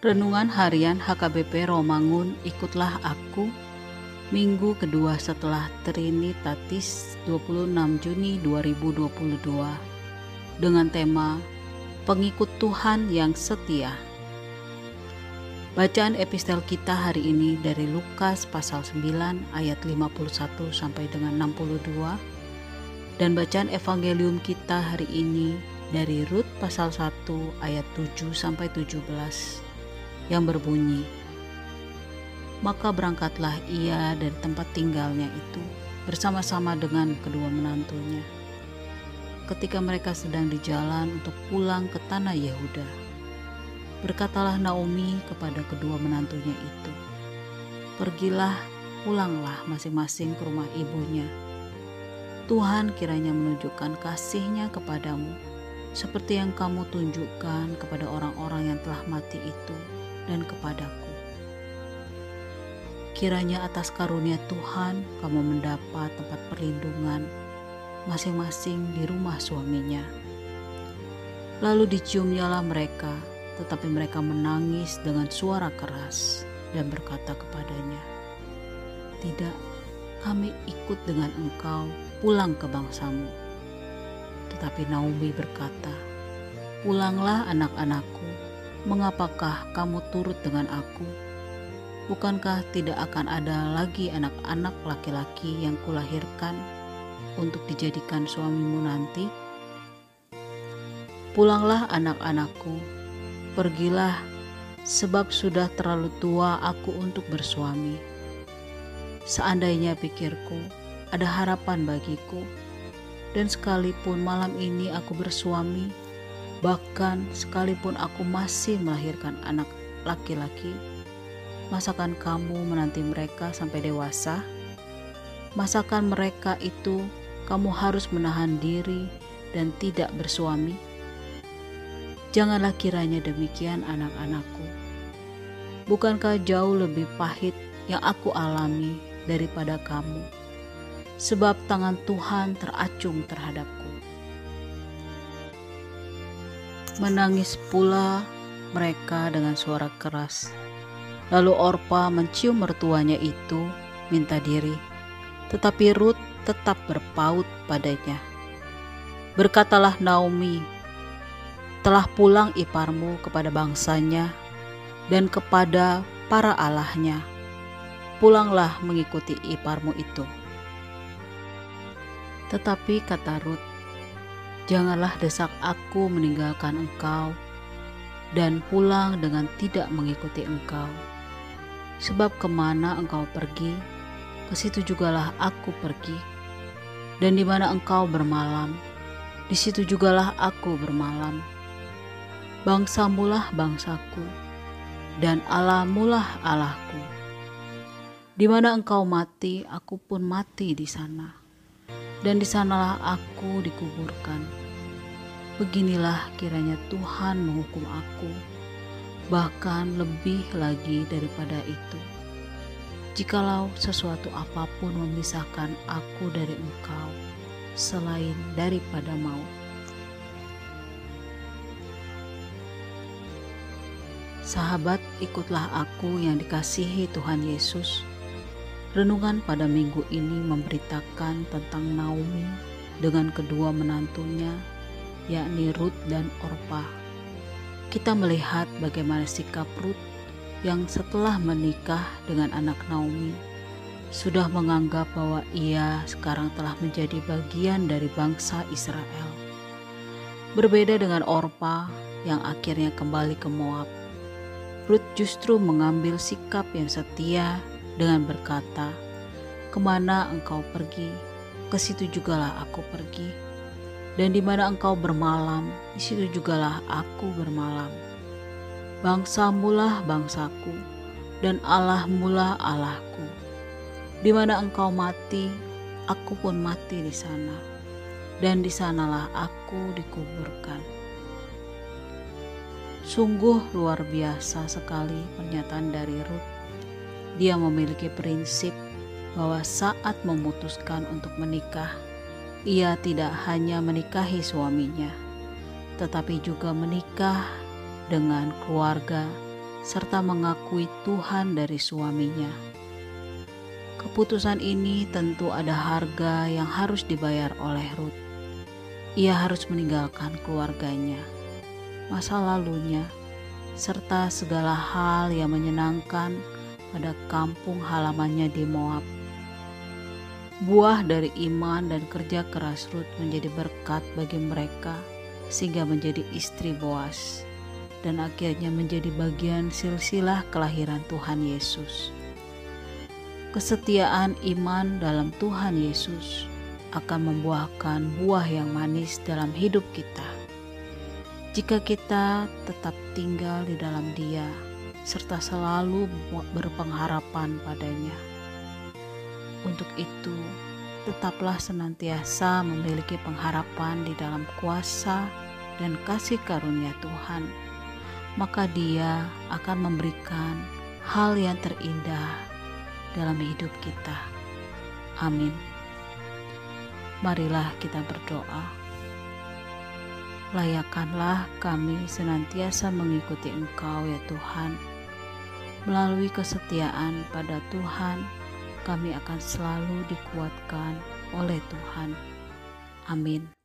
Renungan Harian HKBP Romangun Ikutlah Aku. Minggu kedua setelah Trinitatis 26 Juni 2022 dengan tema Pengikut Tuhan yang Setia. Bacaan epistel kita hari ini dari Lukas pasal 9 ayat 51 sampai dengan 62 dan bacaan evangelium kita hari ini dari Rut pasal 1 ayat 7 sampai 17 yang berbunyi Maka berangkatlah ia dari tempat tinggalnya itu bersama-sama dengan kedua menantunya. Ketika mereka sedang di jalan untuk pulang ke tanah Yehuda berkatalah Naomi kepada kedua menantunya itu Pergilah pulanglah masing-masing ke rumah ibunya. Tuhan kiranya menunjukkan kasihnya kepadamu seperti yang kamu tunjukkan kepada orang-orang yang telah mati itu dan kepadaku. Kiranya atas karunia Tuhan kamu mendapat tempat perlindungan masing-masing di rumah suaminya. Lalu diciumnyalah mereka, tetapi mereka menangis dengan suara keras dan berkata kepadanya, Tidak, kami ikut dengan engkau pulang ke bangsamu. Tetapi Naomi berkata, Pulanglah anak-anakku, mengapakah kamu turut dengan aku? Bukankah tidak akan ada lagi anak-anak laki-laki yang kulahirkan untuk dijadikan suamimu nanti? Pulanglah anak-anakku, pergilah sebab sudah terlalu tua aku untuk bersuami. Seandainya pikirku, ada harapan bagiku, dan sekalipun malam ini aku bersuami, bahkan sekalipun aku masih melahirkan anak laki-laki, masakan kamu menanti mereka sampai dewasa? Masakan mereka itu kamu harus menahan diri dan tidak bersuami? Janganlah kiranya demikian anak-anakku. Bukankah jauh lebih pahit yang aku alami daripada kamu? sebab tangan Tuhan teracung terhadapku. Menangis pula mereka dengan suara keras. Lalu Orpa mencium mertuanya itu, minta diri. Tetapi Ruth tetap berpaut padanya. Berkatalah Naomi, telah pulang iparmu kepada bangsanya dan kepada para allahnya. Pulanglah mengikuti iparmu itu. Tetapi kata Ruth, janganlah desak aku meninggalkan engkau dan pulang dengan tidak mengikuti engkau. Sebab ke mana engkau pergi, ke situ jugalah aku pergi. Dan di mana engkau bermalam, di situ jugalah aku bermalam. Bangsamulah bangsaku, dan Allahmulah Allahku. Di mana engkau mati, aku pun mati di sana dan di sanalah aku dikuburkan. Beginilah kiranya Tuhan menghukum aku, bahkan lebih lagi daripada itu. Jikalau sesuatu apa pun memisahkan aku dari Engkau, selain daripada maut. Sahabat, ikutlah aku yang dikasihi Tuhan Yesus Renungan pada minggu ini memberitakan tentang Naomi dengan kedua menantunya, yakni Ruth dan Orpa. Kita melihat bagaimana sikap Ruth yang setelah menikah dengan anak Naomi sudah menganggap bahwa ia sekarang telah menjadi bagian dari bangsa Israel. Berbeda dengan Orpa yang akhirnya kembali ke Moab, Ruth justru mengambil sikap yang setia dengan berkata, "Ke mana engkau pergi, ke situ jugalah aku pergi, dan di mana engkau bermalam, di situ jugalah aku bermalam. Bangsamulah bangsaku, dan Allahmulah Allahku. Di mana engkau mati, aku pun mati di sana, dan di sanalah aku dikuburkan." Sungguh luar biasa sekali pernyataan dari Ruth dia memiliki prinsip bahwa saat memutuskan untuk menikah, ia tidak hanya menikahi suaminya, tetapi juga menikah dengan keluarga serta mengakui Tuhan dari suaminya. Keputusan ini tentu ada harga yang harus dibayar oleh Ruth. Ia harus meninggalkan keluarganya, masa lalunya, serta segala hal yang menyenangkan pada kampung halamannya di Moab. Buah dari iman dan kerja keras Ruth menjadi berkat bagi mereka sehingga menjadi istri Boas dan akhirnya menjadi bagian silsilah kelahiran Tuhan Yesus. Kesetiaan iman dalam Tuhan Yesus akan membuahkan buah yang manis dalam hidup kita. Jika kita tetap tinggal di dalam Dia serta selalu berpengharapan padanya. Untuk itu, tetaplah senantiasa memiliki pengharapan di dalam kuasa dan kasih karunia Tuhan, maka Dia akan memberikan hal yang terindah dalam hidup kita. Amin. Marilah kita berdoa. Layakkanlah kami senantiasa mengikuti Engkau, ya Tuhan. Melalui kesetiaan pada Tuhan, kami akan selalu dikuatkan oleh Tuhan. Amin.